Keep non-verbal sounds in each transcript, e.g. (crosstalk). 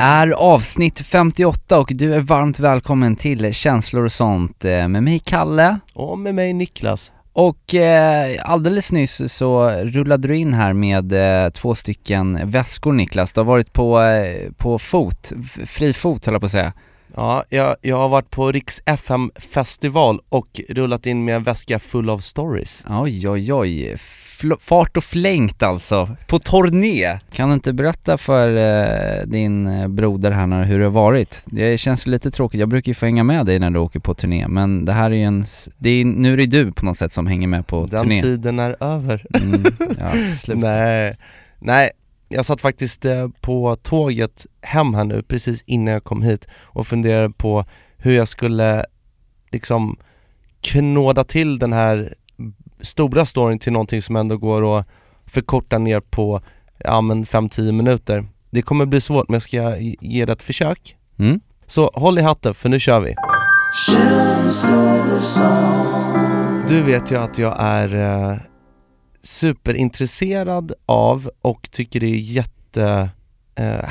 Är avsnitt 58 och du är varmt välkommen till Känslor och sånt eh, med mig Kalle Och med mig Niklas. och eh, alldeles nyss så rullade du in här med eh, två stycken väskor Niklas, du har varit på, eh, på fot, fri fot höll jag på att säga Ja, jag, jag har varit på Riks FM festival och rullat in med en väska full av stories. Oj oj oj, fart och flängt alltså, på turné! Kan du inte berätta för eh, din eh, broder här när, hur det har varit? Det känns lite tråkigt, jag brukar ju få hänga med dig när du åker på turné men det här är ju en, det är, nu är det du på något sätt som hänger med på Den turné tiden är över. mm, ja, (laughs) slut. Nej, nej, jag satt faktiskt eh, på tåget hem här nu precis innan jag kom hit och funderade på hur jag skulle liksom knåda till den här stora storyn till någonting som ändå går att förkorta ner på, ja men 5-10 minuter. Det kommer bli svårt men jag ska ge- det ett försök. Mm. Så håll i hatten för nu kör vi. Du vet ju att jag är eh, superintresserad av och tycker det är jätte eh,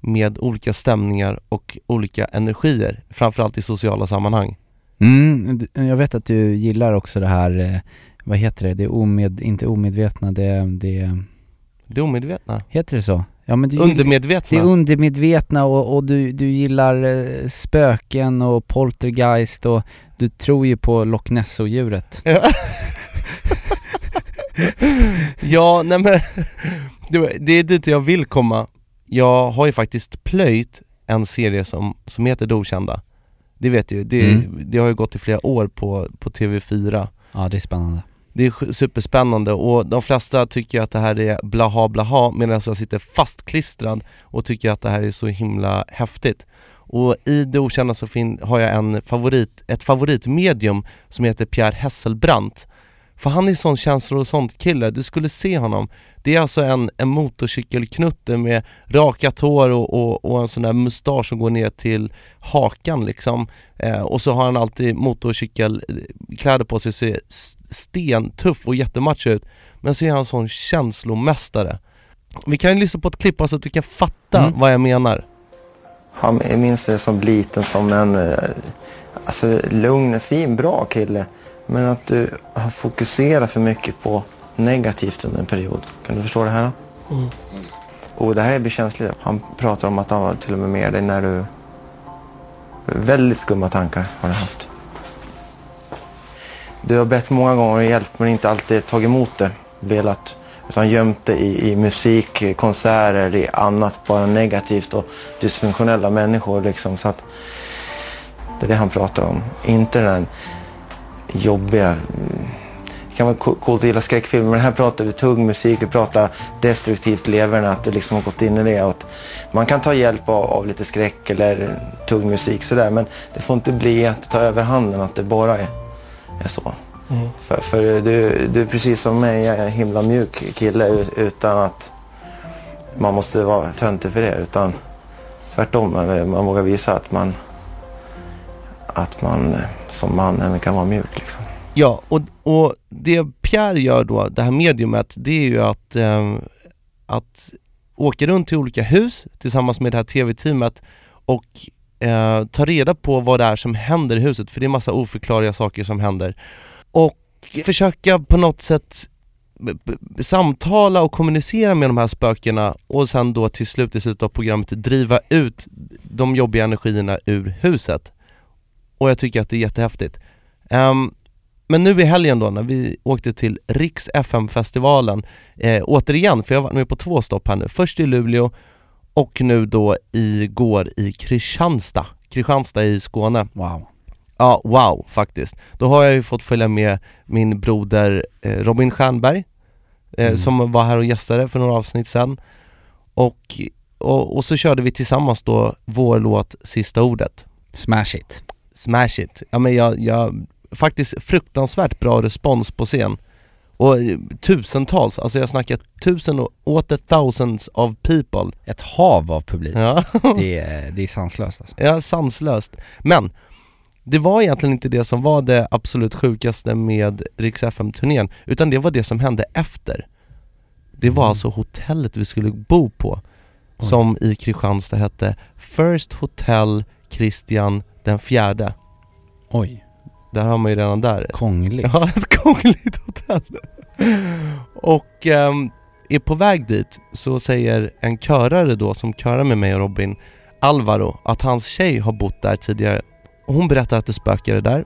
med olika stämningar och olika energier, framförallt i sociala sammanhang. Mm, jag vet att du gillar också det här, eh, vad heter det, det är omed, inte omedvetna, det, det, Det omedvetna, heter det så? Ja men du undermedvetna. Det är undermedvetna och, och du, du gillar eh, spöken och poltergeist och du tror ju på Loch Ness-djuret. Ja. ja, nej men (laughs) det- det är dit jag vill komma. Jag har ju faktiskt plöjt en serie som, som heter Det Okända. Det vet du ju, det, Mm. det har ju gått i flera år på, på TV4. Ja det är spännande. Det är superspännande och de flesta tycker att det här är blaha blaha medan jag sitter fastklistrad och tycker att det här är så himla häftigt. Och i det okända så fin- har jag en favorit, ett favoritmedium som heter Pierre Hesselbrandt. För han är sån känslor och sånt kille, du skulle se honom. Det är alltså en, en motorcykelknutte med rakat hår och, och, och en sån där mustasch som går ner till hakan liksom. Eh, och så har han alltid motorcykelkläder på sig, ser s- stentuff och jättemacho ut. Men så är han sån känslomästare. Vi kan ju lyssna på ett klipp så att du kan fatta Mm. vad jag menar. Han, jag minns det som liten som en eh, alltså, lugn, fin, bra kille. Men att du har fokuserat för mycket på negativt under en period. Kan du förstå det här? Mm. Och det här blir känsligt. Han pratar om att han var till och med med dig när du... Väldigt skumma tankar har du haft. Du har bett många gånger om hjälp men inte alltid tagit emot det. Velat. Utan gömt det i, i musik, konserter, i annat bara negativt och dysfunktionella människor. Liksom. Så att det är det han pratar om. Inte den jobbiga... mm, Det kan vara co- coolt att gilla skräckfilmer, men här pratar vi tung musik, vi pratar destruktivt leverne, att du liksom har gått in i det. Och man kan ta hjälp av, av lite skräck eller tung musik sådär, men det får inte bli att det tar över handen, att det bara är, är så. För, för du, du är precis som mig, jag är en himla mjuk kille utan att man måste vara töntig för det. Utan tvärtom, man vågar visa att man, att man som man även kan vara mjuk. Liksom. Ja, och, och det Pierre gör då, det här mediumet, det är ju att, eh, att åka runt till olika hus tillsammans med det här TV-teamet och eh, ta reda på vad det är som händer i huset, för det är massa oförklarliga saker som händer. Och försöka på något sätt samtala och kommunicera med de här spökena och sen då till slut i slutet av programmet driva ut de jobbiga energierna ur huset. Och jag tycker att det är jättehäftigt. Ehm, men nu i helgen då när vi åkte till Riks FM-festivalen, eh, återigen, för jag har varit med på två stopp här nu, först i Luleå och nu då igår i Kristianstad, Kristianstad i Skåne. Wow. Ja, wow faktiskt. Då har jag ju fått följa med min broder eh, Robin Stjernberg eh, Mm. som var här och gästade för några avsnitt sedan och, och, och så körde vi tillsammans då vår låt Sista ordet Smash it. Smash it. Ja men jag, jag, faktiskt fruktansvärt bra respons på scen. Och eh, tusentals, alltså jag snackar tusen och åter thousands of people. Ett hav av publik. Ja, (laughs) Det, är, det är sanslöst alltså. ja sanslöst. Men det var egentligen inte det som var det absolut sjukaste med Rix FM-turnén, utan det var det som hände efter. Det var Mm. alltså hotellet vi skulle bo på, Oj. som i Kristianstad hette First Hotel Christian den fjärde. Oj, Där har man ju redan där krångligt. Ja, ett (laughs) krångligt hotell. Och ehm, är på väg dit så säger en körare då som körar med mig och Robin, Alvaro, att hans tjej har bott där tidigare. Hon berättar att det spökade där.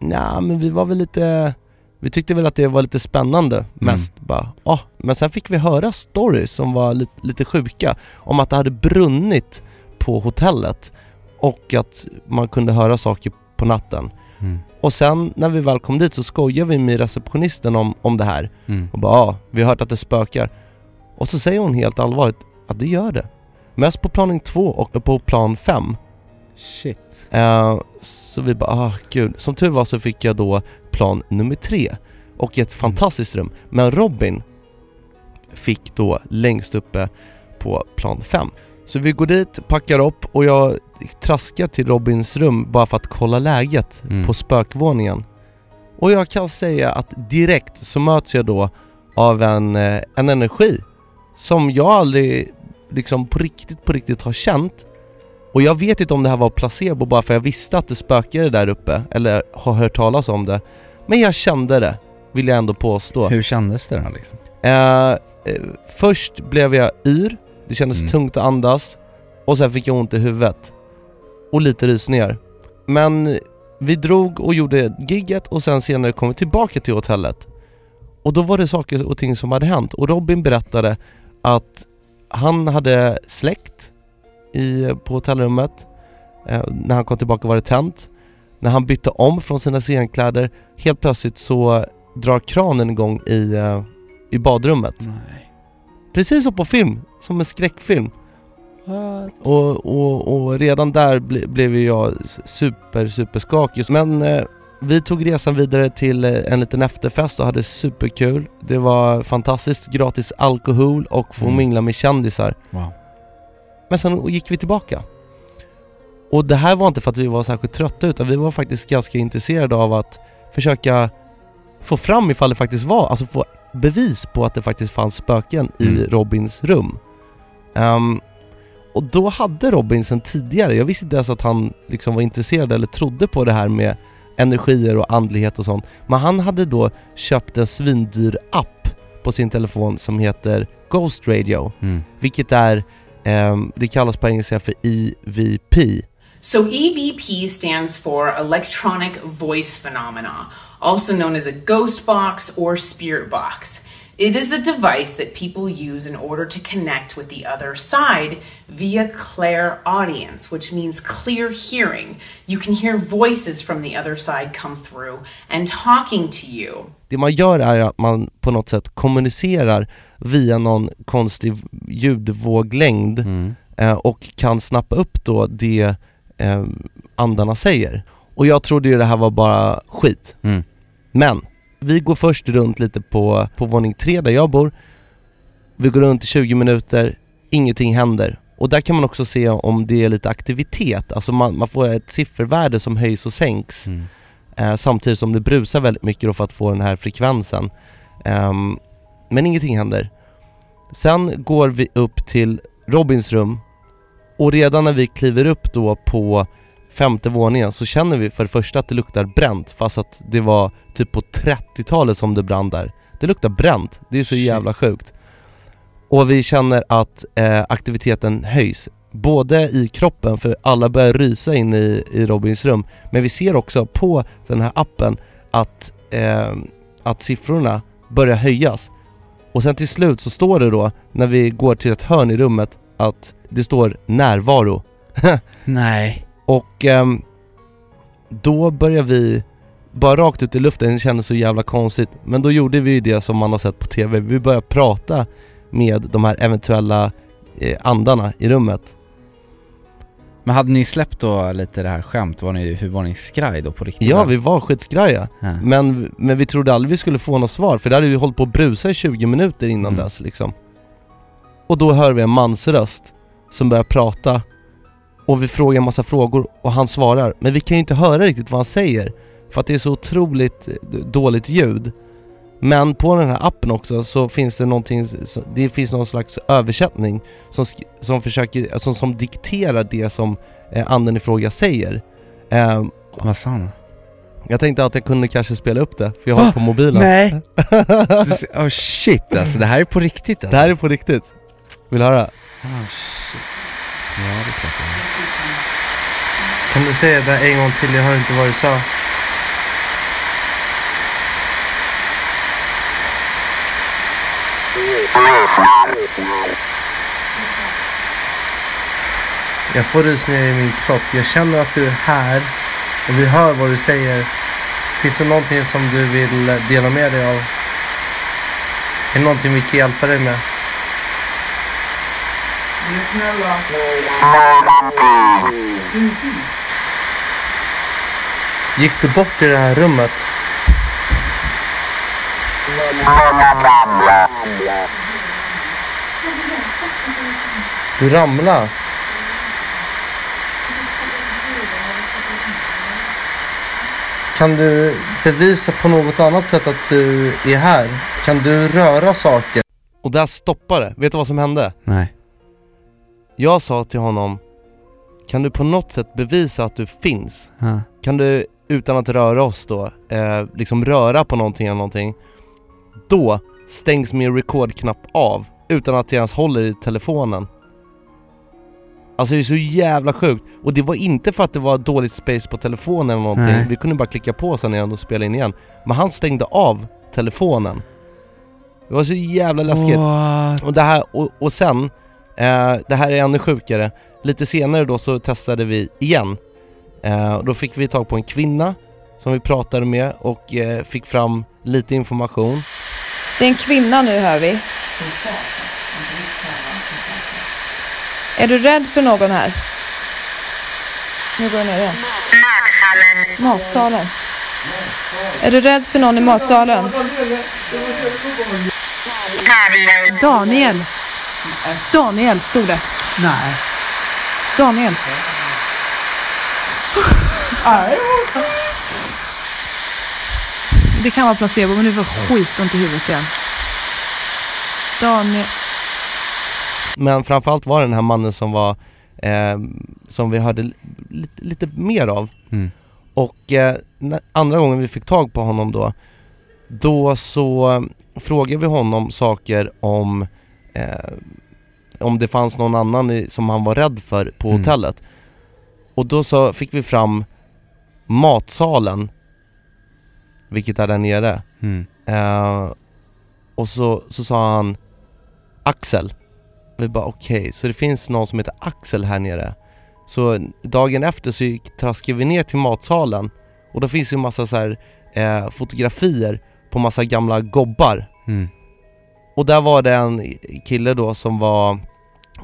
Nej men vi var väl lite, vi tyckte väl att det var lite spännande mest bara. Ah, men sen fick vi höra stories som var lite, lite sjuka om att det hade brunnit på hotellet och att man kunde höra saker på natten. Mm. Och sen när vi väl kom dit så skojade vi med receptionisten om, om det här Mm. och bara ja, vi har hört att det spökar. Och så säger hon helt allvarligt att det gör det. Mest på planing 2 och på plan 5. Shit. Eh, så vi bara ah gud. Som tur var så fick jag då plan nummer 3 och ett fantastiskt rum. Men Robin fick då längst uppe på plan 5. Så vi går dit, packar upp och jag traskar till Robins rum bara för att kolla läget Mm. på spökvåningen. Och jag kan säga att direkt så möts jag då av en, eh, en energi som jag aldrig liksom på riktigt, på riktigt har känt. Och jag vet inte om det här var placebo bara för jag visste att det spökade där uppe, eller har hört talas om det. Men jag kände det, vill jag ändå påstå. Hur kändes det då liksom? Eh, eh, först blev jag yr, det kändes Mm. tungt att andas och sen fick jag ont i huvudet. Och lite rysningar. Men vi drog och gjorde gigget och sen senare kom vi tillbaka till hotellet. Och då var det saker och ting som hade hänt och Robin berättade att han hade släckt i, på hotellrummet. Eh, när han kom tillbaka var det tänt. När han bytte om från sina scenkläder, helt plötsligt så drar kranen igång i, eh, i badrummet. Nej. Precis som på film, som en skräckfilm. Och, och, och redan där ble, blev jag super, super skakig. Men eh, vi tog resan vidare till eh, en liten efterfest och hade superkul. Det var fantastiskt, gratis alkohol och få Mm. mingla med kändisar. Wow. Men sen gick vi tillbaka. Och det här var inte för att vi var särskilt trötta utan vi var faktiskt ganska intresserade av att försöka få fram ifall det faktiskt var, alltså få bevis på att det faktiskt fanns spöken i Mm. Robins rum. Ehm, och då hade Robin sen tidigare, jag visste inte ens att han liksom var intresserad eller trodde på det här med energier och andlighet och sånt. Men han hade då köpt en svindyr app på sin telefon som heter Ghost Radio Mm. vilket är, ehm, det kallas på engelska för EVP. So, EVP stands for Electronic Voice Phenomena, also known as a ghost box or spirit box. It is a device that people use in order to connect with the other side via clairaudience, which means clear hearing. You can hear voices from the other side come through and talking to you. Det man gör är att man på något sätt kommunicerar via någon konstig ljudvåglängd Mm. eh, och kan snappa upp då det eh, andarna säger. Och jag trodde ju det här var bara skit. Mm. Men vi går först runt lite på, på våning tre där jag bor. Vi går runt i 20 minuter, ingenting händer. Och där kan man också se om det är lite aktivitet, alltså man, man får ett siffervärde som höjs och sänks. Mm. Eh, samtidigt som det brusar väldigt mycket för att få den här frekvensen. Ehm, men ingenting händer. Sen går vi upp till Robins rum och redan när vi kliver upp då på femte våningen så känner vi för det första att det luktar bränt fast att det var typ på 30-talet som det brann där. Det luktar bränt, det är så Shit. jävla sjukt. Och vi känner att eh, aktiviteten höjs, både i kroppen för alla börjar rysa in i, i Robins rum, men vi ser också på den här appen att, eh, att siffrorna börjar höjas. Och sen till slut så står det då, när vi går till ett hörn i rummet, att det står närvaro. (laughs) Nej. Och ehm, då började vi bara rakt ut i luften, det kändes så jävla konstigt. Men då gjorde vi det som man har sett på TV, vi började prata med de här eventuella eh, andarna i rummet. Men hade ni släppt då lite det här skämt? Var ni, hur var ni skraj då på riktigt? Ja, vi var skitskraja. Ja. Men, men vi trodde aldrig vi skulle få något svar, för det hade vi hållit på att brusa i 20 minuter innan Mm. dess liksom. Och då hör vi en mansröst som börjar prata och vi frågar en massa frågor och han svarar, men vi kan ju inte höra riktigt vad han säger för att det är så otroligt eh, dåligt ljud. Men på den här appen också så finns det någonting, det finns någon slags översättning som, som försöker, alltså som dikterar det som eh, anden i fråga säger. Eh, Vad sa han? jag tänkte att jag kunde kanske spela upp det, för jag har det på mobilen. Nej! (laughs) Oh shit alltså, det här är på riktigt alltså. Det här är på riktigt. Vill du höra? Oh shit. Ja det är klart det. Kan du säga det en gång till? Jag hör inte vad du sa. Jag får rysningar i min kropp. Jag känner att du är här och vi hör vad du säger. Finns det någonting som du vill dela med dig av? Är det någonting vi kan hjälpa dig med? Gick du bort i det här rummet? Du ramlade? Kan du bevisa på något annat sätt att du är här? Kan du röra saker? Och där stoppade det. Vet du vad som hände? Nej. Jag sa till honom Kan du på något sätt bevisa att du finns? Ja. Kan du, utan att röra oss då, eh, liksom röra på någonting eller någonting Då stängs min recordknapp av utan att jag ens håller i telefonen Alltså det är så jävla sjukt, och det var inte för att det var dåligt space på telefonen eller någonting Nej. Vi kunde bara klicka på sen igen och spela in igen Men han stängde av telefonen Det var så jävla läskigt What? och det här, och, och sen, eh, det här är ännu sjukare, lite senare då så testade vi igen. Eh, och då fick vi tag på en kvinna som vi pratade med och eh, fick fram lite information. Det är en kvinna nu hör vi. Är du rädd för någon här? Nu går jag ner igen. Matsalen. Är du rädd för någon i matsalen? Daniel. Daniel stod det. Nej. Daniel. Det kan vara placebo men nu får skitont i huvudet igen. Daniel. Men framförallt var det den här mannen som var, eh, som vi hörde li- lite, lite mer av. Mm. Och eh, när, andra gången vi fick tag på honom då, då så eh, frågade vi honom saker om eh, om det fanns någon annan i, som han var rädd för på Mm. hotellet. Och då så fick vi fram matsalen, vilket är där nere. Mm. Eh, och så, så sa han Axel. Vi bara okej, så det finns någon som heter Axel här nere. Så dagen efter så gick, traskade vi ner till matsalen och då finns ju massa så här eh, fotografier på massa gamla gobbar. Mm. Och där var det en kille då som var,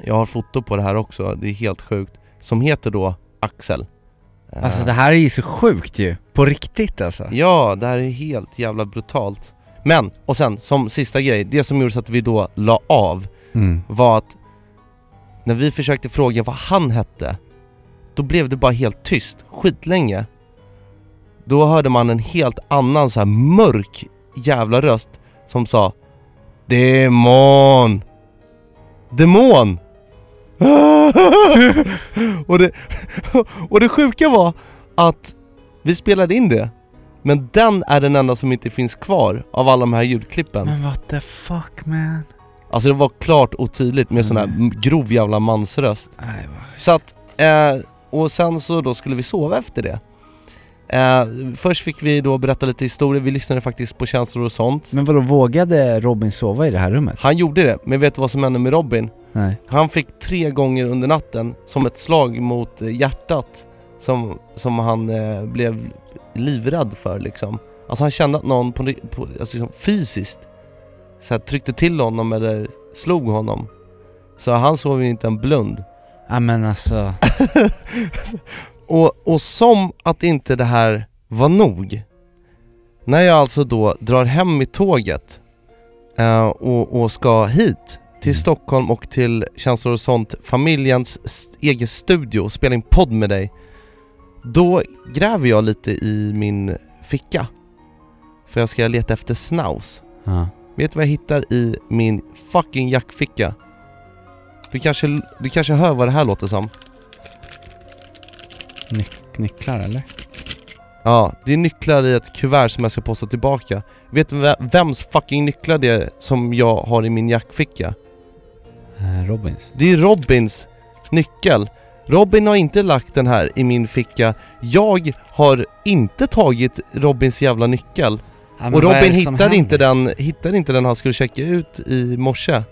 jag har foto på det här också, det är helt sjukt, som heter då Axel. Eh, Alltså det här är ju så sjukt ju, på riktigt alltså. Ja, det här är helt jävla brutalt. Men, och sen som sista grej, det som gjorde så att vi då la av Mm. var att när vi försökte fråga vad han hette, då blev det bara helt tyst, skitlänge. Då hörde man en helt annan så här mörk jävla röst som sa Demon! Demon! (laughs) och, det, (laughs) och det sjuka var att vi spelade in det, men den är den enda som inte finns kvar av alla de här ljudklippen. Men what the fuck man? Alltså det var klart och tydligt med sån här m- grov jävla mansröst. Nej, vad... Så att, eh, och sen så då skulle vi sova efter det. Eh, först fick vi då berätta lite historier, vi lyssnade faktiskt på känslor och sånt. Men vadå, vågade Robin sova i det här rummet? Han gjorde det, men vet du vad som hände med Robin? Nej. Han fick tre gånger under natten, som ett slag mot eh, hjärtat, som, som han eh, blev livrädd för liksom. Alltså han kände att någon på, på, alltså liksom fysiskt så här, tryckte till honom eller slog honom. Så han sov ju inte en blund. Ja men alltså, (laughs) Och, och som att inte det här var nog När jag alltså då drar hem i tåget eh, och, och ska hit till Stockholm och till Känslor och sånt, familjens st- egen studio och spela in podd med dig Då gräver jag lite i min ficka För jag ska leta efter snaus ja. Vet du vad jag hittar i min fucking jackficka? Du kanske, du kanske hör vad det här låter som? Nyc- nycklar eller? Ja, det är nycklar i ett kuvert som jag ska posta tillbaka. Vet du ve- vems fucking nycklar det är som jag har i min jackficka? Eh, Robins. Det är Robins nyckel. Robin har inte lagt den här i min ficka. Jag har inte tagit Robins jävla nyckel. Ja, men Och vad är Robin det som hittade inte, händer? den, hittade inte den han skulle checka ut i morse.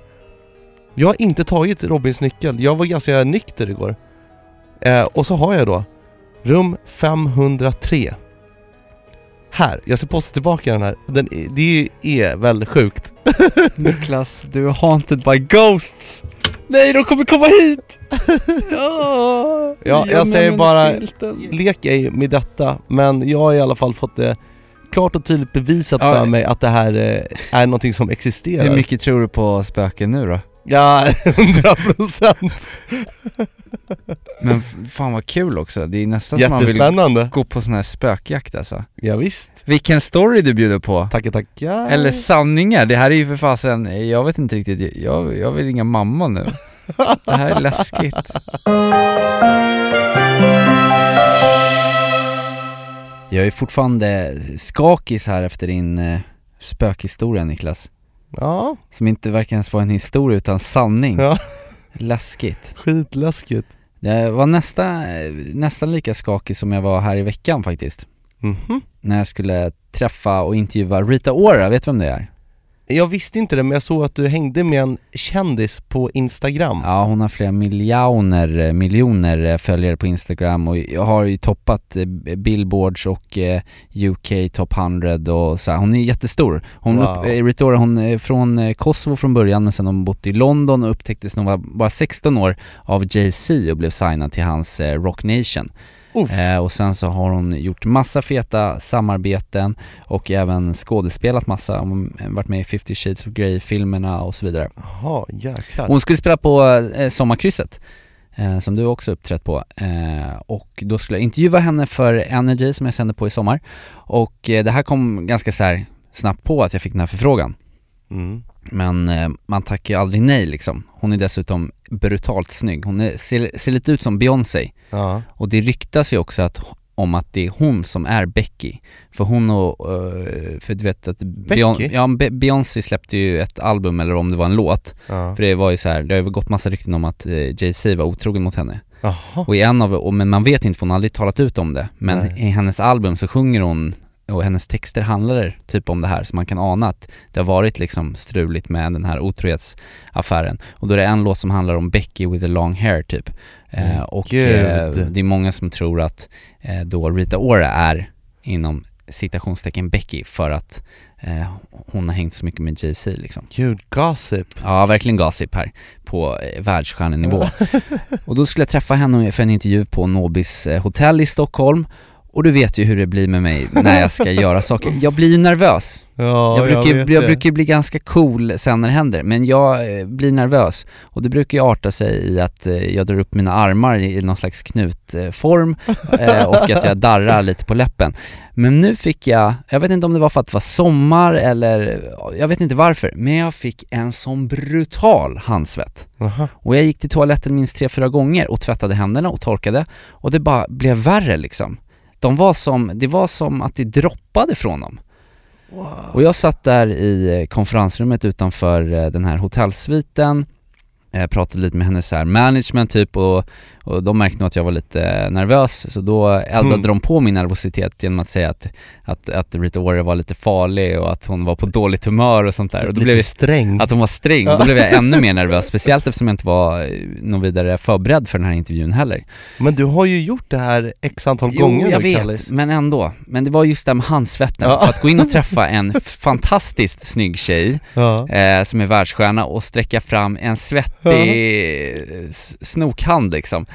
Jag har inte tagit Robins nyckel. Jag var ganska nykter igår. Eh, och så har jag då rum 503. Här, jag ska posta tillbaka den här. Den, är- det är väl sjukt? (laughs) Niklas, du är haunted by ghosts! Nej, de kommer komma hit! (laughs) ja, Ja, jag säger bara, lek ej med detta, men jag har i alla fall fått det klart och tydligt bevisat Ja. för mig att det här eh, är någonting som existerar. Hur mycket tror du på spöken nu då? Ja, (laughs) 100% Men f- fan vad kul också, det är nästan som man vill gå på sån här spökjakt alltså. Ja, visst. Vilken story du bjuder på! Tackar tackar. Eller sanningar, det här är ju för fasen, jag vet inte riktigt, jag, jag vill ringa mamma nu. Det här är läskigt. Jag är fortfarande skakis här efter din eh, spökhistoria Niklas Ja, Som inte verkar ens vara en historia utan sanning Ja. Läskigt skitläskigt. Det var nästa, nästan lika skakig som jag var här i veckan faktiskt Mhm. När jag skulle träffa och intervjua Rita Ora, vet du vem det är? Jag visste inte det, men jag såg att du hängde med en kändis på Instagram. Ja hon har flera miljoner, eh, miljoner eh, följare på Instagram och jag har ju toppat eh, Billboards och UK Top 100 och så här. hon är jättestor. Hon, Wow. upp, eh, Rita Ora, hon är från Kosovo från början men sen har hon bott i London och upptäcktes när hon var bara 16 år av Jay-Z och blev signad till hans Rock Nation. Eh, och sen så har hon gjort massa feta samarbeten och även skådespelat massa, hon har varit med i 50 shades of Grey-filmerna och så vidare. Jaha, jäklar. Hon skulle spela på eh, Sommarkrysset, eh, som du också uppträtt på, eh, och då skulle jag intervjua henne för Energy som jag sänder på i sommar och eh, det här kom ganska så här snabbt på att jag fick den här förfrågan Mm. men eh, man tackar ju aldrig nej liksom. Hon är dessutom brutalt snygg, hon är, ser, ser lite ut som Beyoncé Ja. och det ryktas ju också att, om att det är hon som är Becky För hon och, eh, för du vet att Beyon- ja, Beyoncé släppte ju ett album eller om det var en låt Ja. För det var ju så här, det har ju gått massa rykten om att eh, Jay-Z var otrogen mot henne Jaha. Och i en av, och, men man vet inte för hon har aldrig talat ut om det Men Nej. i hennes album så sjunger hon och hennes texter handlar typ om det här, så man kan ana att det har varit liksom struligt med den här otrohetsaffären Och då är det en låt som handlar om Becky with the long hair typ eh, Mm, Och gud. eh, det är många som tror att eh, då Rita Ora är inom citationstecken Becky för att eh, hon har hängt så mycket med Jay-Z liksom Gud, gossip. Ja, verkligen gossip här på eh, världsstjärnenivå. (laughs) och då skulle jag träffa henne för en intervju på Nobis eh, hotell i Stockholm och du vet ju hur det blir med mig när jag ska göra (laughs) saker. Jag blir ju nervös. Ja, jag brukar, jag, det. brukar bli ganska cool sen när det händer, men jag eh, blir nervös. Och det brukar ju arta sig i att eh, jag drar upp mina armar i, någon slags knutform (laughs) eh, och att jag darrar lite på läppen. Men nu fick jag, jag vet inte om det var för att det var sommar eller, jag vet inte varför, men jag fick en sån brutal handsvett. Jaha. Och jag gick till toaletten minst tre, fyra gånger och tvättade händerna och torkade och det bara blev värre liksom. De var som, det var som att det droppade från dem. Och jag satt där i eh, konferensrummet utanför eh, den här hotellsviten jag pratade lite med hennes så här management typ och, och de märkte nog att jag var lite nervös så då eldade Mm. de på min nervositet genom att säga att, att, att Rita Ora var lite farlig och att hon var på dåligt humör och sånt där och då Lite blev sträng. att hon var sträng, och då blev jag ännu mer nervös, (laughs) speciellt eftersom jag inte var eh, någon vidare förberedd för den här intervjun heller Men du har ju gjort det här x antal Jo, gånger jag vet, Kallis. men ändå. Men det var just det här med handsvetten, Ja. för att gå in och träffa en fantastiskt snygg tjej Ja. eh, som är världsstjärna och sträcka fram en svettig s- snokhand liksom.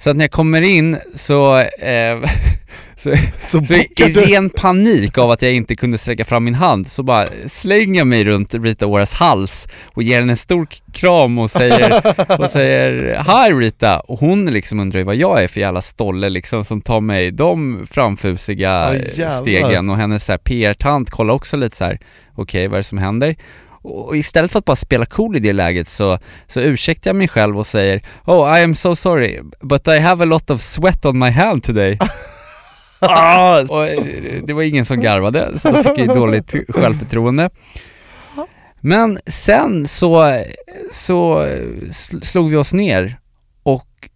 Så att när jag kommer in så, eh, (laughs) så, Så, så i, ren panik av att jag inte kunde sträcka fram min hand så bara slänger jag mig runt Rita Oras hals och ger henne en stor kram och säger, och (laughs) säger Hi Rita! Och hon liksom undrar ju vad jag är för jävla stolle liksom som tar mig de framfusiga jävlar. stegen och hennes PR-tant kollar också lite så här: okej vad är det som händer? Och istället för att bara spela cool i det läget så, så ursäktar jag mig själv och säger Oh I am so sorry, but I have a lot of sweat on my hand today ah! (laughs) och eh, det var ingen som garvade, så då fick jag dåligt självförtroende Men sen så, så sl- slog vi oss ner och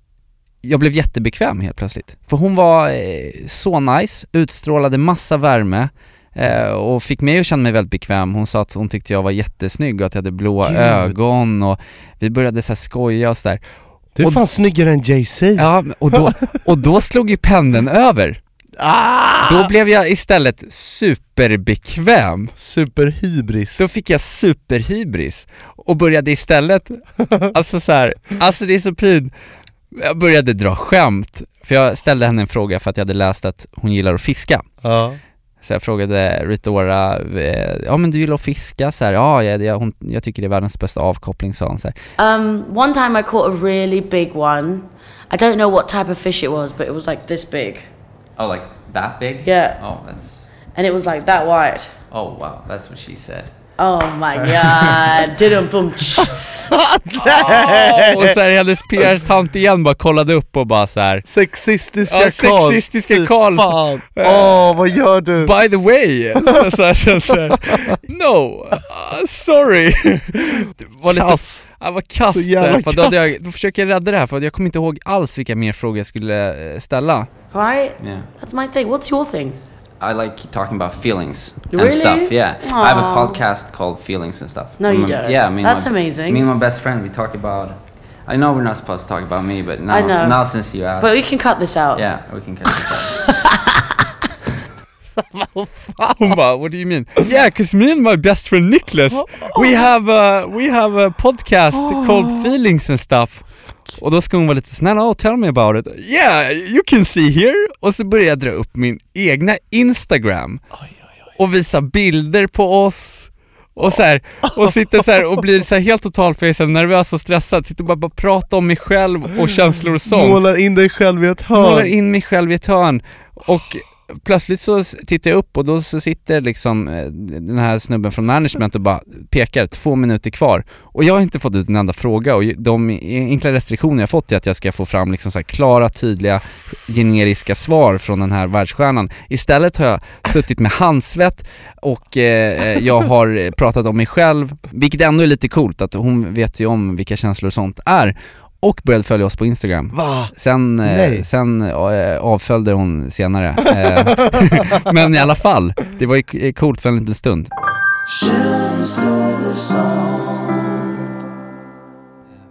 jag blev jättebekväm helt plötsligt. För hon var eh, så nice, utstrålade massa värme och fick mig att känna mig väldigt bekväm. Hon sa att hon tyckte jag var jättesnygg och att jag hade blåa Gud. ögon och vi började så skoja och sådär. Du är och- fan snyggare än Jay-Z. Ja, och då, (laughs) och då slog ju pendeln över. Ah! Då blev jag istället superbekväm. Superhybris. Då fick jag superhybris och började istället, (laughs) alltså så här, alltså det är så pin. Jag började dra skämt, för jag ställde henne en fråga för att jag hade läst att hon gillar att fiska. Ja. Så jag frågade Rita Ora, eh, ja men du gillar att fiska? Så här, ja, jag, jag, hon, jag tycker det är världens bästa avkoppling sa hon så här. Um, one time I caught a really big one. I don't know what type of fish it was, but it was like this big. Oh like that big? Yeah. Oh that's, And it was like that wide. oh wow, that's what she said. Oh my god. (laughs) Didn't boom. (laughs) och så här hennes PR-tant igen bara kollade upp och bara så här. Sexistiska Ja, Karl. sexistiska Karl. fan. (laughs) Åh, vad gör du? By the way, så, så, så, så, no, uh, sorry. Det var lite, Kass. ja, var kass Så jävla för då, hade kass. jag, då försöker jag rädda det här för jag kommer inte ihåg alls vilka mer frågor jag skulle eh, ställa. Right? Yeah. That's my thing. What's your thing? I like talking about feelings Really? and stuff. Yeah, I have a podcast called Feelings and stuff. No, you Mm, don't. Yeah, me and That's my, amazing. Me and my best friend, we talk about. I know we're not supposed to talk about me, but now, I know. now since you asked, But we can cut this out. yeah, we can cut this out. (laughs) What do you mean? Yeah, cause me and my best friend Nicholas, we have a, we have a podcast called (gasps) Feelings and stuff. Och då ska hon vara lite snäll, oh tell me about it. Yeah, you can see here. Och så börjar jag dra upp min egna Instagram och visa bilder på oss och så här, och sitter så här och blir så helt total för jag är så här nervös och stressad, sitter och bara, bara prata om mig själv och känslor och sånt Målar in dig själv i ett hörn. målar in mig själv i ett hörn och plötsligt så tittar jag upp och då så sitter liksom eh, den här snubben från management och bara pekar, två minuter kvar och jag har inte fått ut en enda fråga och de enkla restriktioner jag fått är att jag ska få fram liksom så här klara, tydliga, generiska svar från den här världsstjärnan. Istället har jag suttit med handsvett och eh, eh jag har pratat om mig själv, vilket ändå är lite coolt att hon vet ju om vilka känslor och sånt är och började följa oss på Instagram. Va? Sen, eh, sen eh, avföljde hon senare. Eh, (laughs) Men i alla fall, det var ju coolt för en liten stund.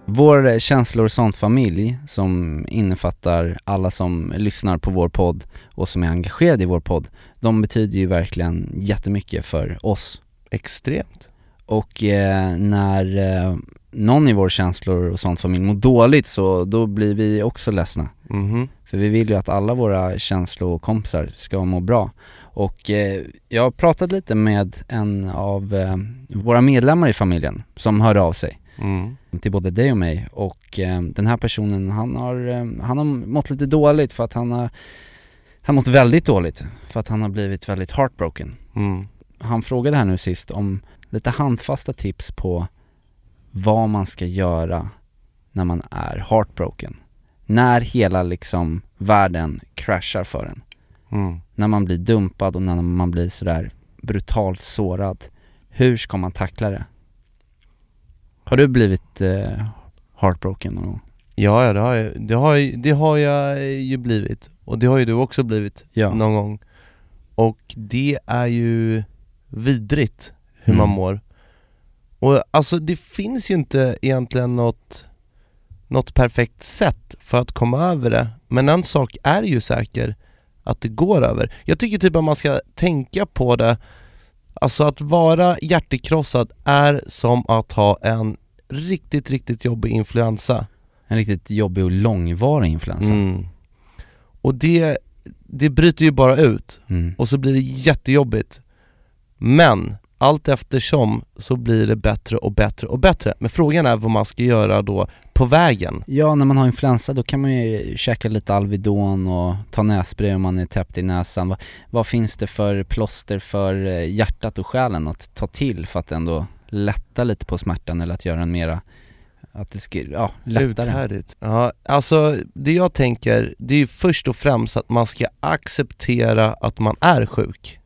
Vår känslor och sånt familj som innefattar alla som lyssnar på vår podd och som är engagerade i vår podd, de betyder ju verkligen jättemycket för oss. Extremt. Och eh, när eh, någon i vår känslor och sånt familj mår dåligt så då blir vi också ledsna. Mhm. För vi vill ju att alla våra känslokompisar ska må bra. Och eh, jag har pratat lite med en av eh, våra medlemmar i familjen som hörde av sig Mm. till både dig och mig och eh, den här personen han har, eh, han har mått lite dåligt för att han har, han har mått väldigt dåligt för att han har blivit väldigt heartbroken. Mm. Han frågade här nu sist om lite handfasta tips på vad man ska göra när man är heartbroken. När hela liksom världen kraschar för en. Mm. När man blir dumpad och när man blir sådär brutalt sårad. Hur ska man tackla det? Har du blivit eh, heartbroken någon gång? Ja, ja det, har jag, det, har, det har jag ju blivit. Och det har ju du också blivit Ja. någon gång. Och det är ju vidrigt hur man Mm. mår. Och alltså det finns ju inte egentligen något, något perfekt sätt för att komma över det. Men en sak är ju säker, att det går över. Jag tycker typ att man ska tänka på det, alltså att vara hjärtekrossad är som att ha en riktigt, riktigt jobbig influensa. En riktigt jobbig och långvarig influensa. Mm. Och det, det bryter ju bara ut Mm. och så blir det jättejobbigt. Men allt eftersom så blir det bättre och bättre och bättre. Men frågan är vad man ska göra då på vägen. Ja, när man har influensa då kan man ju käka lite Alvedon och ta nässpray om man är täppt i näsan. Vad, vad finns det för plåster för eh, hjärtat och själen att ta till för att ändå lätta lite på smärtan eller att göra den mera, att det ska, ja, lättare? Uthärdigt. Ja, alltså det jag tänker, det är ju först och främst att man ska acceptera att man är sjuk.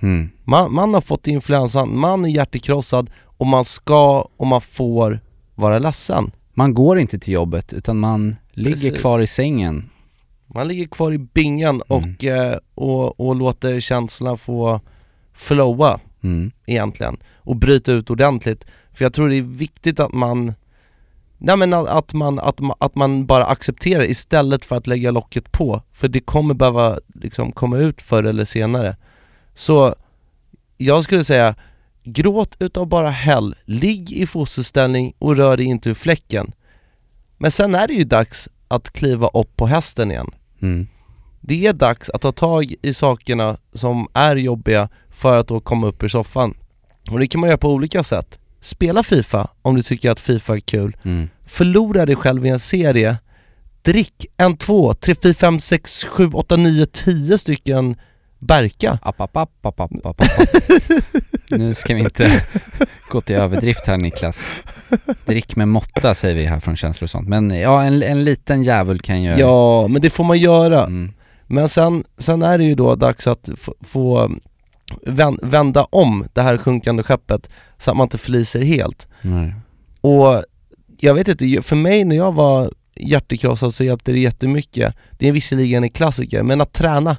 Mm. Man, man har fått influensan, man är hjärtekrossad och man ska och man får vara ledsen. Man går inte till jobbet utan man ligger Precis. kvar i sängen. Man ligger kvar i bingen och, eh, och, och låter känslorna få flowa Mm. egentligen och bryta ut ordentligt. För jag tror det är viktigt att man Nej men att att man, att man, att man bara accepterar istället för att lägga locket på. För det kommer behöva liksom komma ut förr eller senare. Så jag skulle säga, gråt utav bara häll, ligg i fosterställning och rör dig inte ur fläcken. Men sen är det ju dags att kliva upp på hästen igen. Mm. Det är dags att ta tag i sakerna som är jobbiga för att då komma upp ur soffan. Och det kan man göra på olika sätt. Spela Fifa om du tycker att Fifa är kul. Mm. Förlora dig själv i en serie. Drick en, två, tre, fyra, fem, sex, sju, åtta, nio, tio stycken Berka. App, app, app, app, app, app, app. Nu ska vi inte (laughs) gå till överdrift här Niklas. Drick med måtta säger vi här från känslor och sånt. Men ja, en, en liten jävel kan ju... Ja, men det får man göra. Mm. Men sen, sen är det ju då dags att få, få vän, vända om det här sjunkande skeppet så att man inte förliser helt. Nej. Och jag vet inte, för mig när jag var hjärtekrossad så hjälpte det jättemycket. Det är visserligen en klassiker, men att träna.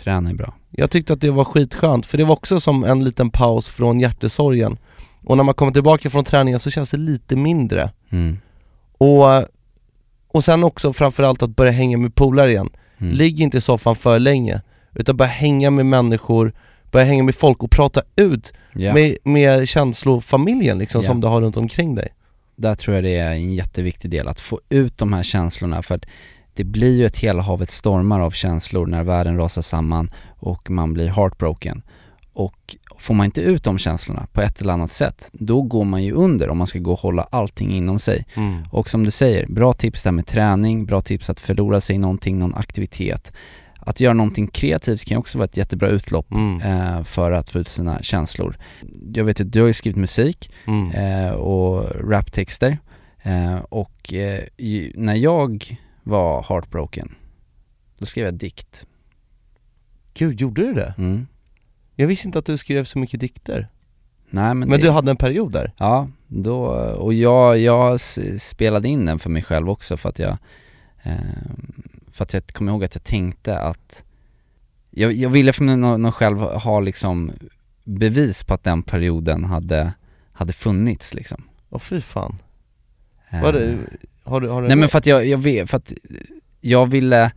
Träna är bra. Jag tyckte att det var skitskönt, för det var också som en liten paus från hjärtesorgen. Och när man kommer tillbaka från träningen så känns det lite mindre. Mm. Och, och sen också framförallt att börja hänga med polare igen. Mm. Ligg inte i soffan för länge, utan börja hänga med människor, börja hänga med folk och prata ut Ja. med, med känslofamiljen liksom Ja. som du har runt omkring dig. Där tror jag det är en jätteviktig del, att få ut de här känslorna för att det blir ju ett hela havet stormar av känslor när världen rasar samman och man blir heartbroken. Och får man inte ut de känslorna på ett eller annat sätt, då går man ju under om man ska gå och hålla allting inom sig. Mm. Och som du säger, bra tips där med träning, bra tips att förlora sig i någonting, någon aktivitet. Att göra någonting kreativt kan också vara ett jättebra utlopp Mm. eh, för att få ut sina känslor. Jag vet att du har ju skrivit musik Mm. eh, och raptexter eh, och eh, när jag var heartbroken, då skrev jag dikt. Gud, gjorde du det? Mm. Jag visste inte att du skrev så mycket dikter. Nej men, Men det, du hade en period där? Ja, då, och jag, jag spelade in den för mig själv också för att jag eh, För att jag kommer ihåg att jag tänkte att Jag, jag ville för mig nå- nå själv ha liksom bevis på att den perioden hade, hade funnits liksom Åh fy fan. Eh, Var det, har du, har du Nej men för att jag, jag vet, för att jag ville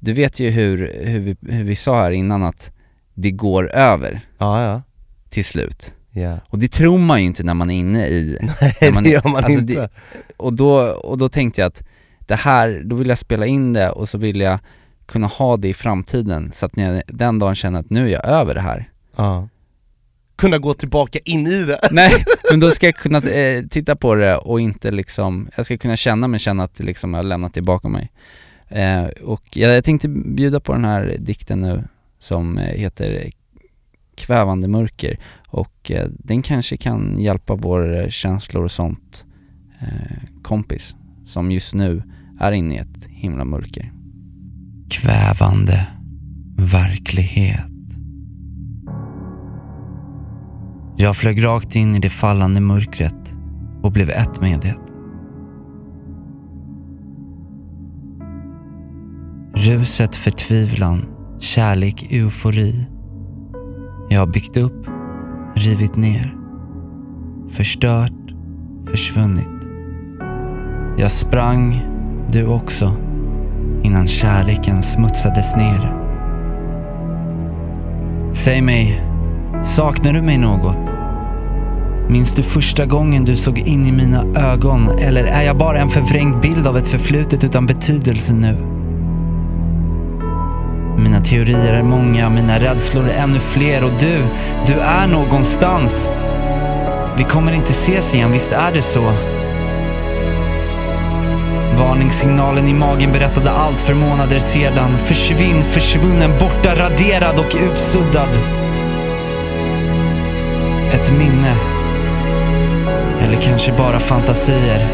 Du vet ju hur, hur, vi, hur vi sa här innan att det går över Ja, ja. till slut Ja. Och det tror man ju inte när man är inne i (laughs) Nej, när man, det gör man alltså inte. det- och, då, och då tänkte jag att det här, då vill jag spela in det och så vill jag kunna ha det i framtiden så att när jag den dagen känner att nu är jag över det här Ja. Kunna gå tillbaka in i det. Nej, (laughs) men då ska jag kunna eh, titta på det och inte liksom, jag ska kunna känna mig känna att det liksom jag har lämnat det bakom mig. Eh, Och jag, jag tänkte bjuda på den här dikten nu som eh, heter Kvävande mörker och eh, den kanske kan hjälpa vår eh, känslor och sånt eh, kompis som just nu är inne i ett himla mörker. Kvävande verklighet Jag flög rakt in i det fallande mörkret och blev ett med det. Ruset, förtvivlan, kärlek, eufori. Jag har byggt upp, rivit ner, förstört, försvunnit. Jag sprang, du också, innan kärleken smutsades ner. Säg mig, saknar du mig något? Minns du första gången du såg in i mina ögon eller är jag bara en förvrängd bild av ett förflutet utan betydelse nu? Mina teorier är många, mina rädslor är ännu fler och du, du är någonstans. Vi kommer inte ses igen, visst är det så? Varningssignalen i magen berättade allt för månader sedan. Försvinn, försvunnen, borta, raderad och utsuddad. Ett minne. Eller kanske bara fantasier.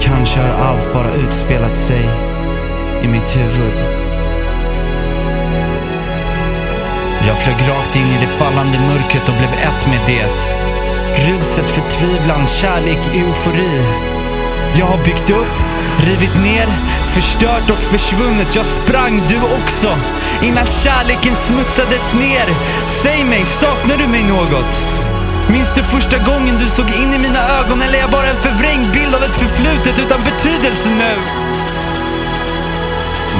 Kanske har allt bara utspelat sig i mitt huvud. Jag flög rakt in i det fallande mörkret och blev ett med det. Ruset, förtvivlan, kärlek, eufori. Jag har byggt upp, rivit ner, förstört och försvunnit. Jag sprang, du också, innan kärleken smutsades ner. Säg mig, saknar du mig något? Minns du första gången du såg in i mina ögon eller är jag bara en förvrängd bild av ett förflutet utan betydelse nu?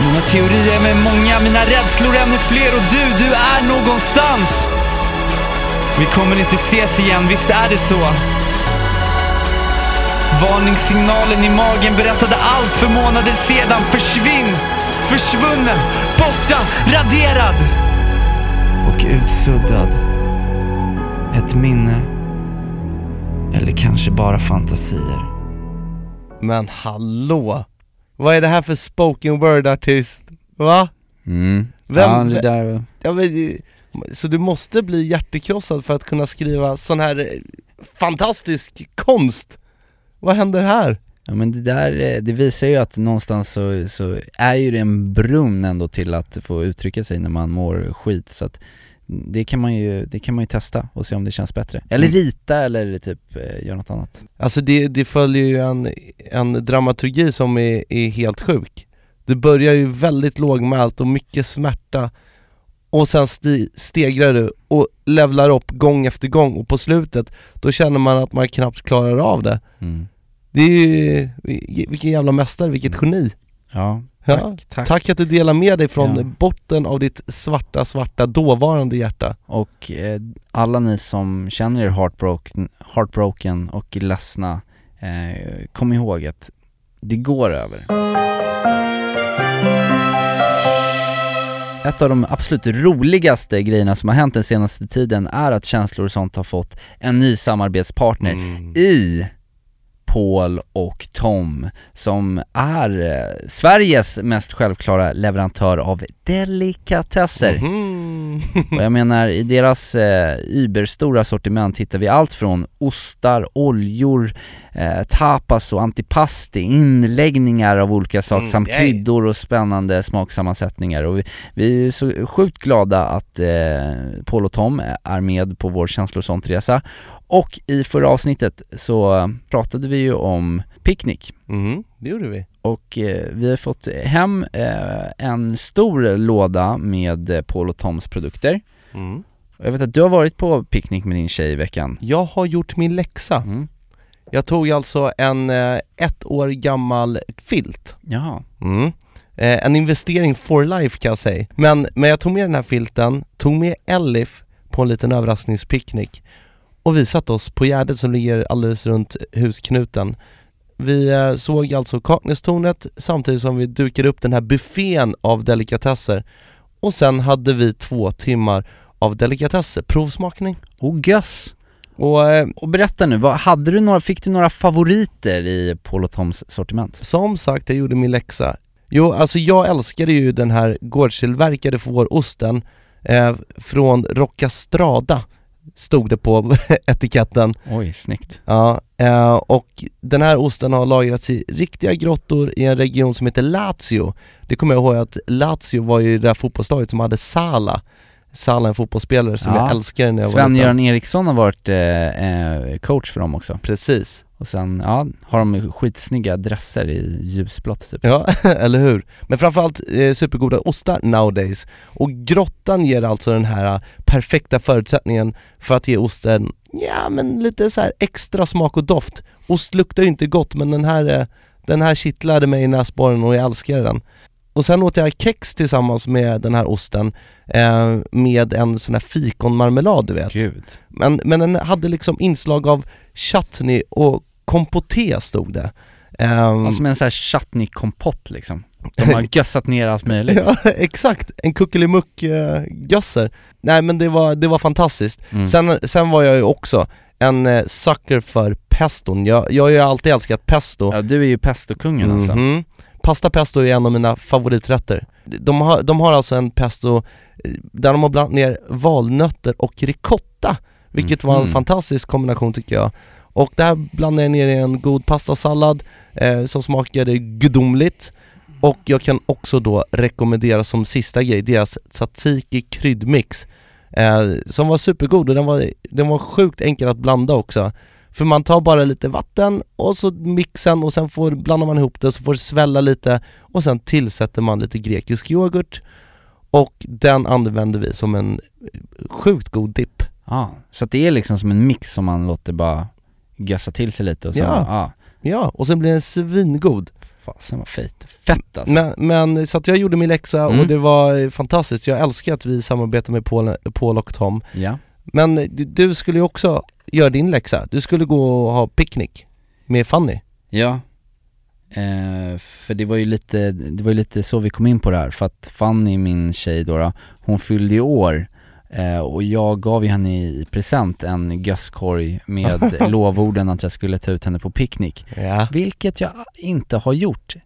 Mina teorier är många, mina rädslor ännu fler och du, du är någonstans. Vi kommer inte ses igen, visst är det så? Varningssignalen i magen berättade allt för månader sedan. Försvinn, försvunnen, borta, raderad och utsuddad. Ett minne. Eller kanske bara fantasier. Men hallå! Vad är det här för spoken word-artist? Va? Mm. Vem- ja, det där... Ja, men, så du måste bli hjärtekrossad för att kunna skriva sån här eh, fantastisk konst? Vad händer här? Ja men det där, eh, det visar ju att någonstans så, så är ju det en brunn ändå till att få uttrycka sig när man mår skit så att det kan man ju, det kan man ju testa och se om det känns bättre. Eller Mm. rita eller typ eh, göra något annat. Alltså det, det följer ju en, en dramaturgi som är, är helt sjuk Du börjar ju väldigt lågmält och mycket smärta och sen sti, stegrar du och levlar upp gång efter gång och på slutet då känner man att man knappt klarar av det Mm. Det är ju, vilken jävla mästare, vilket geni Ja, Ja, tack, tack. Tack att du delar med dig från Ja. botten av ditt svarta, svarta dåvarande hjärta Och eh, alla ni som känner er heartbroken, heartbroken och ledsna, eh, kom ihåg att det går över. Ett av de absolut roligaste grejerna som har hänt den senaste tiden är att Känslor och sånt har fått en ny samarbetspartner i Paul och Tom som är eh, Sveriges mest självklara leverantör av delikatesser. Mhm. Och jag menar, i deras eh, überstora sortiment hittar vi allt från ostar, oljor, eh, tapas och antipasti, inläggningar av olika saker Mm, samt yay. kryddor och spännande smaksammansättningar. Och vi, vi är så sjukt glada att eh, Paul och Tom är med på vår känslor och. Och i förra avsnittet så pratade vi ju om picknick. Mhm, det gjorde vi Och eh, vi har fått hem eh, en stor låda med eh, Paul och Toms produkter. mm. Jag vet att du har varit på picknick med din tjej i veckan. Jag har gjort min läxa Mm. Jag tog alltså en eh, ett år gammal filt Jaha. mm. eh, En investering for life kan jag säga men, men jag tog med den här filten, tog med Elif på en liten överraskningspicknick och vi satte oss på Gärdet som ligger alldeles runt husknuten Vi eh, såg alltså Kaknästornet samtidigt som vi dukade upp den här buffén av delikatesser och sen hade vi två timmar av delikatesser, provsmakning Och göss! och eh, Och berätta nu, vad, hade du några, fick du några favoriter i Paul Toms sortiment? Som sagt, jag gjorde min läxa. Jo, alltså jag älskade ju den här gårdstillverkade fårosten eh, från Roccastrada stod det på (laughs) etiketten. Oj, snyggt. Ja, eh, och den här osten har lagrats i riktiga grottor i en region som heter Lazio. Det kommer jag ihåg att Lazio var ju det där fotbollslaget som hade Sala Salah, en fotbollsspelare som Ja. jag älskade när jag Sven-Göran Eriksson har varit eh, eh, coach för dem också. Precis. Och sen, ja, har de skitsnygga dresser i ljusblått typ. Ja, (laughs) eller hur? Men framförallt eh, supergoda ostar nowadays. Och grottan ger alltså den här eh, perfekta förutsättningen för att ge osten, ja men lite så här extra smak och doft. Ost luktar ju inte gott men den här, eh, den här kittlade mig i näsborren och jag älskar den. Och sen åt jag kex tillsammans med den här osten eh, med en sån här fikonmarmelad du vet. Gud. Men, men den hade liksom inslag av chutney och kompoté stod det. Ehm, Alltså med en sån här chutney-kompott liksom. De har (laughs) gössat ner allt möjligt. Ja, (laughs) exakt. En kuckelimuck eh, gösser. Nej men det var, det var fantastiskt. Mm. Sen, sen var jag ju också en eh, sucker för peston. Jag, jag har ju alltid älskat pesto. Ja, du är ju pestokungen alltså. Mhm. Pasta pesto är en av mina favoriträtter. De har, de har alltså en pesto eh, där de har blandat ner valnötter och ricotta, vilket var en Mhm. fantastisk kombination tycker jag. Och det här blandade jag ner i en god pastasallad eh, som smakade gudomligt. Och jag kan också då rekommendera som sista grej deras tzatziki kryddmix eh, som var supergod och den var, den var sjukt enkel att blanda också. För man tar bara lite vatten och så mixen och sen får, blandar man ihop det så får det svälla lite och sen tillsätter man lite grekisk yoghurt och den använder vi som en sjukt god dipp. Ja, så att det är liksom som en mix som man låter bara gössa till sig lite och så, Ja. ja. Ja, och sen blir den svingod. Fasen vad fett. Fett alltså. Men, men så att jag gjorde min läxa Mm. och det var fantastiskt. Jag älskar att vi samarbetar med Paul, Paul och Tom. Ja. Men du skulle ju också göra din läxa. Du skulle gå och ha picknick med Fanny. Ja. Eh, för det var ju lite, det var ju lite så vi kom in på det här, för att Fanny, min tjej då, då hon fyllde ju år eh, och jag gav ju henne i present en gösskorg med (laughs) lovorden att jag skulle ta ut henne på picknick. Ja. Vilket jag inte har gjort.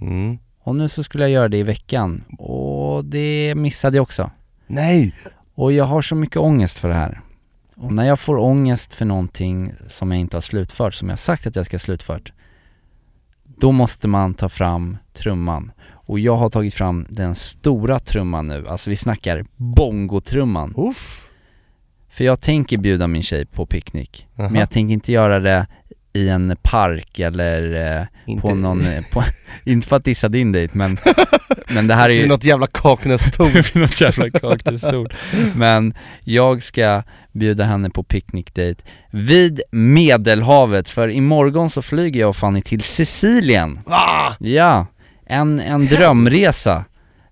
Mm. Och nu så skulle jag göra det i veckan och det missade jag också. Nej! Och jag har så mycket ångest för det här. Och när jag får ångest för någonting som jag inte har slutfört, som jag sagt att jag ska slutfört, då måste man ta fram trumman. Och jag har tagit fram den stora trumman nu, alltså vi snackar bongotrumman. Uff. För jag tänker bjuda min tjej på picknick, Aha. men jag tänker inte göra det i en park eller eh, Inte- på någon, eh, på, (laughs) inte för att dissa din dejt men, men det här är Det ju är något jävla Kaknästorn. (laughs) något jävla kaktusstort. Men jag ska bjuda henne på picknickdejt vid Medelhavet, för imorgon så flyger jag och Fanny till Sicilien. Va? Ja, en, en drömresa.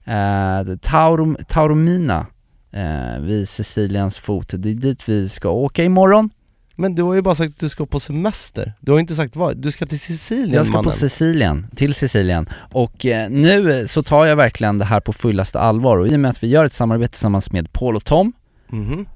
Eh, Taurom, Taormina, eh, vid Siciliens fot. Det är dit vi ska åka imorgon. Men du har ju bara sagt att du ska på semester. Du har inte sagt vad. Du ska till Sicilien Jag ska mannen. på Sicilien, till Sicilien och eh, nu så tar jag verkligen det här på fullaste allvar och i och med att vi gör ett samarbete tillsammans med Paul och Tom Mhm.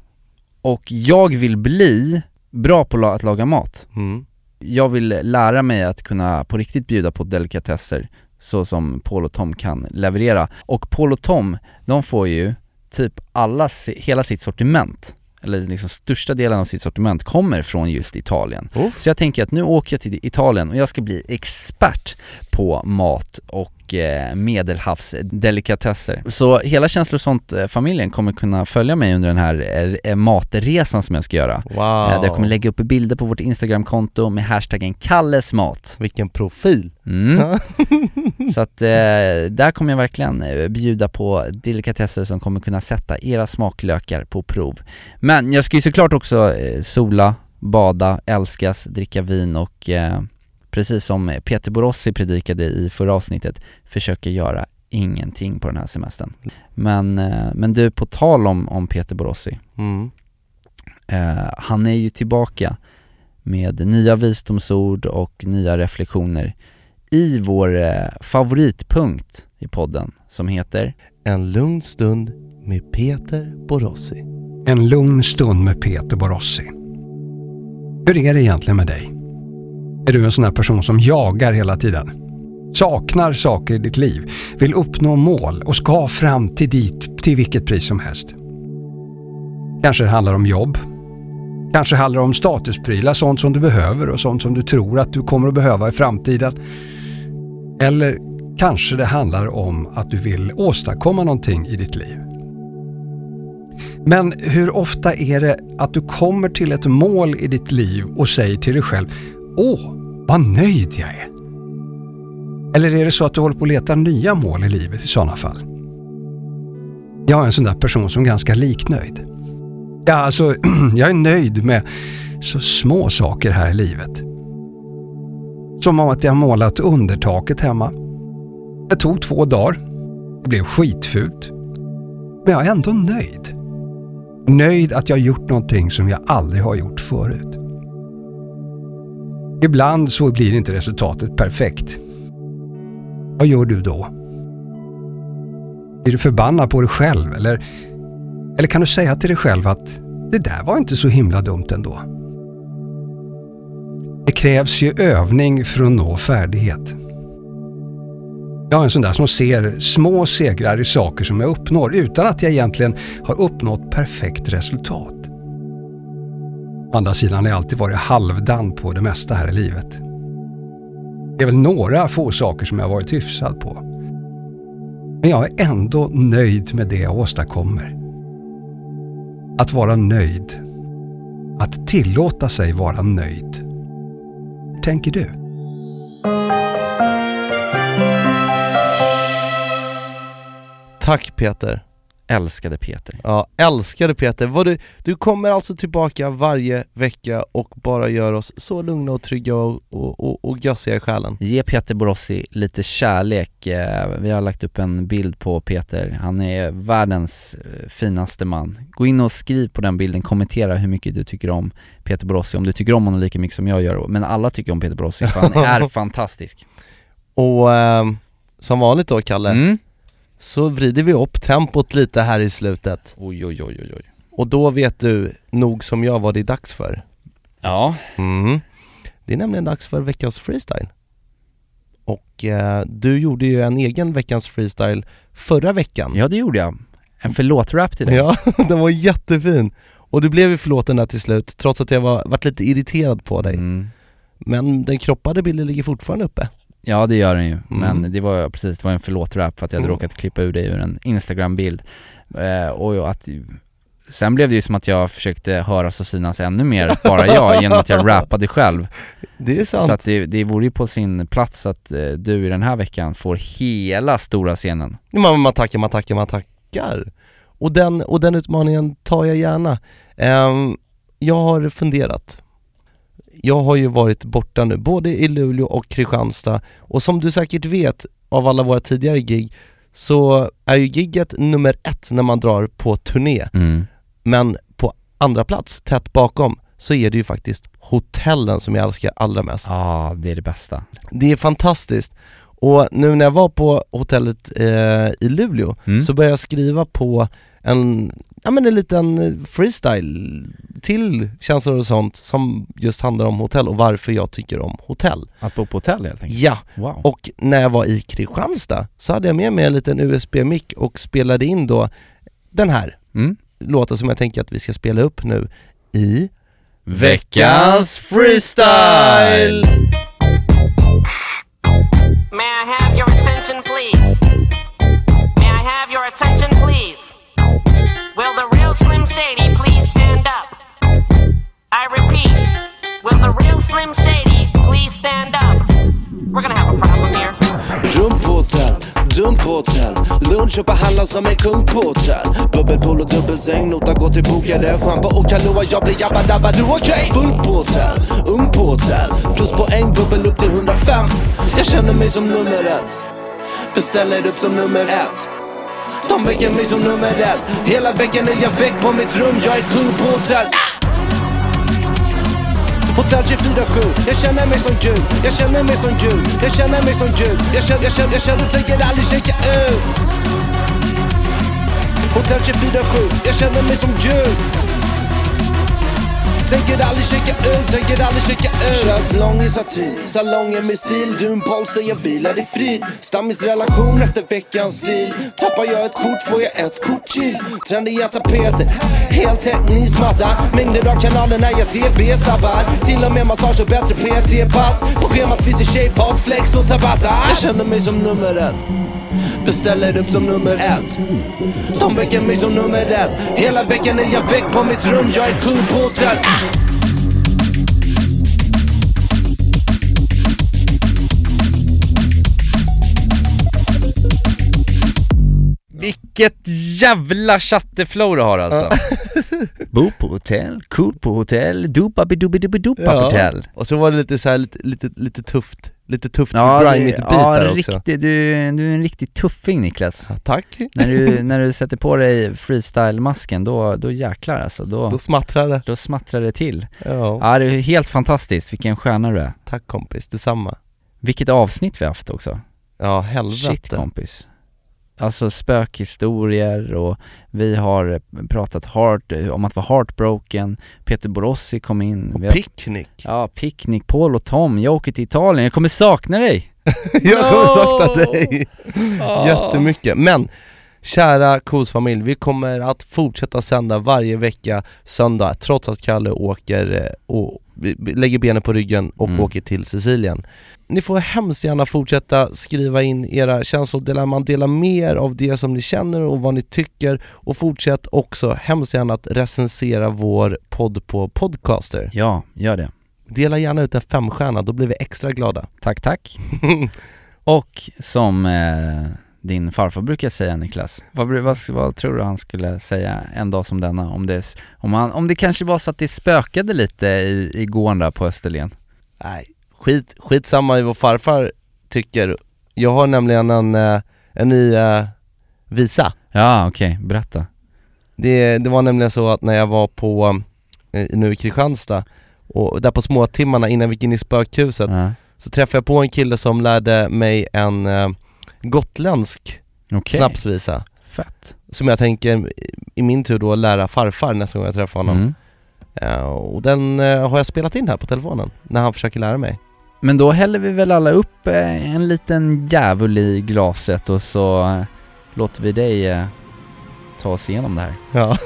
och jag vill bli bra på att laga mat. Mm. Jag vill lära mig att kunna på riktigt bjuda på delikatesser så som Paul och Tom kan leverera. Och Paul och Tom, de får ju typ alla, hela sitt sortiment eller liksom största delen av sitt sortiment kommer från just Italien. Så jag tänker att nu åker jag till Italien och jag ska bli expert på mat och eh, medelhavsdelikatesser. Så hela känslosont-familjen kommer kunna följa mig under den här eh, matresan som jag ska göra. Wow. Eh, Där jag kommer lägga upp bilder på vårt Instagramkonto med hashtaggen Kallesmat. Vilken profil! Mm. (laughs) Så att eh, där kommer jag verkligen eh, bjuda på delikatesser som kommer kunna sätta era smaklökar på prov. Men jag ska ju såklart också eh, sola, bada, älskas, dricka vin och eh, precis som Peter Borossi predikade i förra avsnittet, försöka göra ingenting på den här semestern. Men, eh, men du, på tal om, om Peter Borossi, Mm. eh, han är ju tillbaka med nya visdomsord och nya reflektioner i vår eh, favoritpunkt i podden som heter En lugn stund med Peter Borossi. En lugn stund med Peter Borossi. Hur är det egentligen med dig? Är du en sån här person som jagar hela tiden? Saknar saker i ditt liv, vill uppnå mål och ska fram till dit till vilket pris som helst. Kanske det handlar om jobb. Kanske handlar det om statusprylar, sånt som du behöver och sånt som du tror att du kommer att behöva i framtiden. Eller kanske det handlar om att du vill åstadkomma någonting i ditt liv. Men hur ofta är det att du kommer till ett mål i ditt liv och säger till dig själv Åh, vad nöjd jag är. Eller är det så att du håller på att leta nya mål i livet i sådana fall? Jag är en sån där person som är ganska liknöjd. Ja, alltså, (clears throat) jag är nöjd med så små saker här i livet. Som om att jag målat undertaket hemma. Det tog två dagar. Det blev skitfult. Men jag är ändå nöjd. Nöjd att jag gjort någonting som jag aldrig har gjort förut. Ibland så blir inte resultatet perfekt. Vad gör du då? Blir du förbannad på dig själv eller, eller kan du säga till dig själv att det där var inte så himla dumt ändå? Det krävs ju övning för att nå färdighet. Jag är en sån där som ser små segrar i saker som jag uppnår utan att jag egentligen har uppnått perfekt resultat. Å andra sidan har jag alltid varit halvdan på det mesta här i livet. Det är väl några få saker som jag varit hyfsad på. Men jag är ändå nöjd med det jag åstadkommer. Att vara nöjd. Att tillåta sig vara nöjd. Hur tänker du? Tack Peter. Älskade Peter. Ja, älskade Peter. Vad du, du kommer alltså tillbaka varje vecka och bara gör oss så lugna och trygga och, och, och, och gössiga i själen. Ge Peter Borossi lite kärlek. Eh, Vi har lagt upp en bild på Peter. Han är världens eh, finaste man. Gå in och skriv på den bilden, kommentera hur mycket du tycker om Peter Borossi, om du tycker om honom lika mycket som jag gör. Men alla tycker om Peter Borossi för han (laughs) är fantastisk. Och eh, som vanligt då Kalle, Mm. Så vrider vi upp tempot lite här i slutet. Oj oj oj oj oj. Och då vet du nog som jag vad det är dags för. Ja. Mm. Det är nämligen dags för veckans freestyle. Och eh, du gjorde ju en egen veckans freestyle förra veckan. Ja det gjorde jag. En förlåt-rap till dig. Ja, (laughs) den var jättefin. Och du blev ju förlåten där till slut, trots att jag var, varit lite irriterad på dig. Mm. Men den kroppade bilden ligger fortfarande uppe. Ja det gör den ju, men Mm. det var precis, det var en förlåt-rap för att jag hade Mm. råkat klippa ur dig ur en Instagram-bild eh, och att Sen blev det ju som att jag försökte höras och synas ännu mer, bara jag, (laughs) genom att jag rappade själv Det är sant. Så att det, det vore ju på sin plats att eh, du i den här veckan får hela stora scenen Man, man tackar, man tackar, man tackar. Och den, och den utmaningen tar jag gärna. Ehm, jag har funderat. Jag har ju varit borta nu, både i Luleå och Kristianstad och som du säkert vet av alla våra tidigare gig så är ju gigget nummer ett när man drar på turné. Mm. Men på andra plats, tätt bakom, så är det ju faktiskt hotellen som jag älskar allra mest. Ja, det är det bästa Det är fantastiskt. Och nu när jag var på hotellet eh, i Luleå Mm. så började jag skriva på en, ja men en liten freestyle till känslor och sånt som just handlar om hotell och varför jag tycker om hotell. Att bo på hotell helt enkelt? Ja, Wow. och när jag var i Kristianstad så hade jag med mig en liten USB-mick och spelade in då den här Mm. låten som jag tänker att vi ska spela upp nu i Veckans freestyle! May I have your attention, please? May I have your attention, please? Will the real Slim Shady please stand up? I repeat, will the real Slim Shady please stand up? We're gonna have a problem here. Rum på hotell, dum på hotell Lunch och behandlas som en kung på hotell Bubbelpool och dubbelsäng, nota går till bokade Schampo och Kahlua, jag blir jabba dabba du okej? Full på hotell, ung på hotell Plus poäng, bubbel upp till 105 Jag känner mig som nummer ett Beställer upp som nummer ett de väcker mig som nummer ett. Hela veckan är jag väck på mitt rum, jag är kung på hotell. Hotell 24-7, jag känner mig som Gud. Jag känner mig som Gud, jag känner mig som Gud. Jag känner, jag känner, jag känner, tänker aldrig checka ut. Hotell 24-7, jag känner mig som Gud. Tänker aldrig checka ut, tänker aldrig checka ut. Kör salong i satin, salongen med stil. Du en polster, jag vilar i frid. Stammis relation efter veckans stil Tappar jag ett kort får jag ett kort till. Trendiga tapeter, heltäckningsmatta Mängder av kanaler när jag tv-sabbar Till och med massage och bättre PT-pass På schemat finns det shape, flex och tabata. Jag känner mig som nummer ett. Beställer upp som nummer ett. De väcker mig som nummer ett. Hela veckan är jag väck på mitt rum. Jag är kung på hotell! Vilket jävla chatteflow du har alltså! (laughs) Bo på hotell, cool på hotell, dopa dubi dopa på hotell. Och så var det lite så här, lite, lite, lite tufft, lite tufft Ja, grimigt det, beat ja där också. Riktigt, du, du är en riktig tuffing Niklas. Tack. När du, (laughs) när du sätter på dig freestyle-masken, då, då jäklar alltså, då, Då smattrar det. då smattrar det till. Ja, Ja det är helt fantastiskt, vilken stjärna du är. Tack kompis, detsamma. Vilket avsnitt vi har haft också. Ja helvete. Shit kompis Alltså spökhistorier och vi har pratat heart, om att vara heartbroken. Peter Borossi kom in. Och picknick. Ja, picknick, Paul och Tom, jag åker till Italien, jag kommer sakna dig! (laughs) Jag kommer sakna dig. Ah. jättemycket, men Kära Kos-familj, vi kommer att fortsätta sända varje vecka söndag trots att Kalle åker eh, och lägger benen på ryggen och Mm. åker till Sicilien. Ni får hemskt gärna fortsätta skriva in era känslodilemman, dela mer av det som ni känner och vad ni tycker och fortsätt också hemskt gärna att recensera vår podd på Podcaster. Ja, gör det Dela gärna ut en femstjärna, då blir vi extra glada. Tack, tack (laughs) Och som eh, din farfar brukar säga Niklas, vad, vad, vad tror du han skulle säga en dag som denna? Om det, om, han, om det kanske var så att det spökade lite i, i gården där på Österlen? Nej, skit, skitsamma i vad farfar tycker. Jag har nämligen en, eh, en ny eh, visa. Ja, okej, berätta Det, det var nämligen så att när jag var på, eh, nu i Kristianstad, och där på småtimmarna innan vi gick in i spökhuset, ja. så träffade jag på en kille som lärde mig en gotländsk Okej, snapsvisa. fett Som jag tänker i- min tur då lära farfar nästa gång jag träffar honom. mm. Eh, och den eh, har jag spelat in här på telefonen, när han försöker lära mig. Men då häller vi väl alla upp eh, en liten djävul i glaset och så låter vi dig ta oss igenom det här Ja.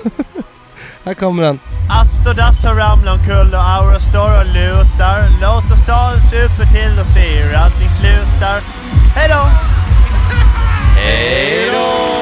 (laughs) här kommer den. Astodas har ramlat omkull och Aura står och lutar. Låt oss ta en super till och se hur allting slutar. Hej då! Hej då!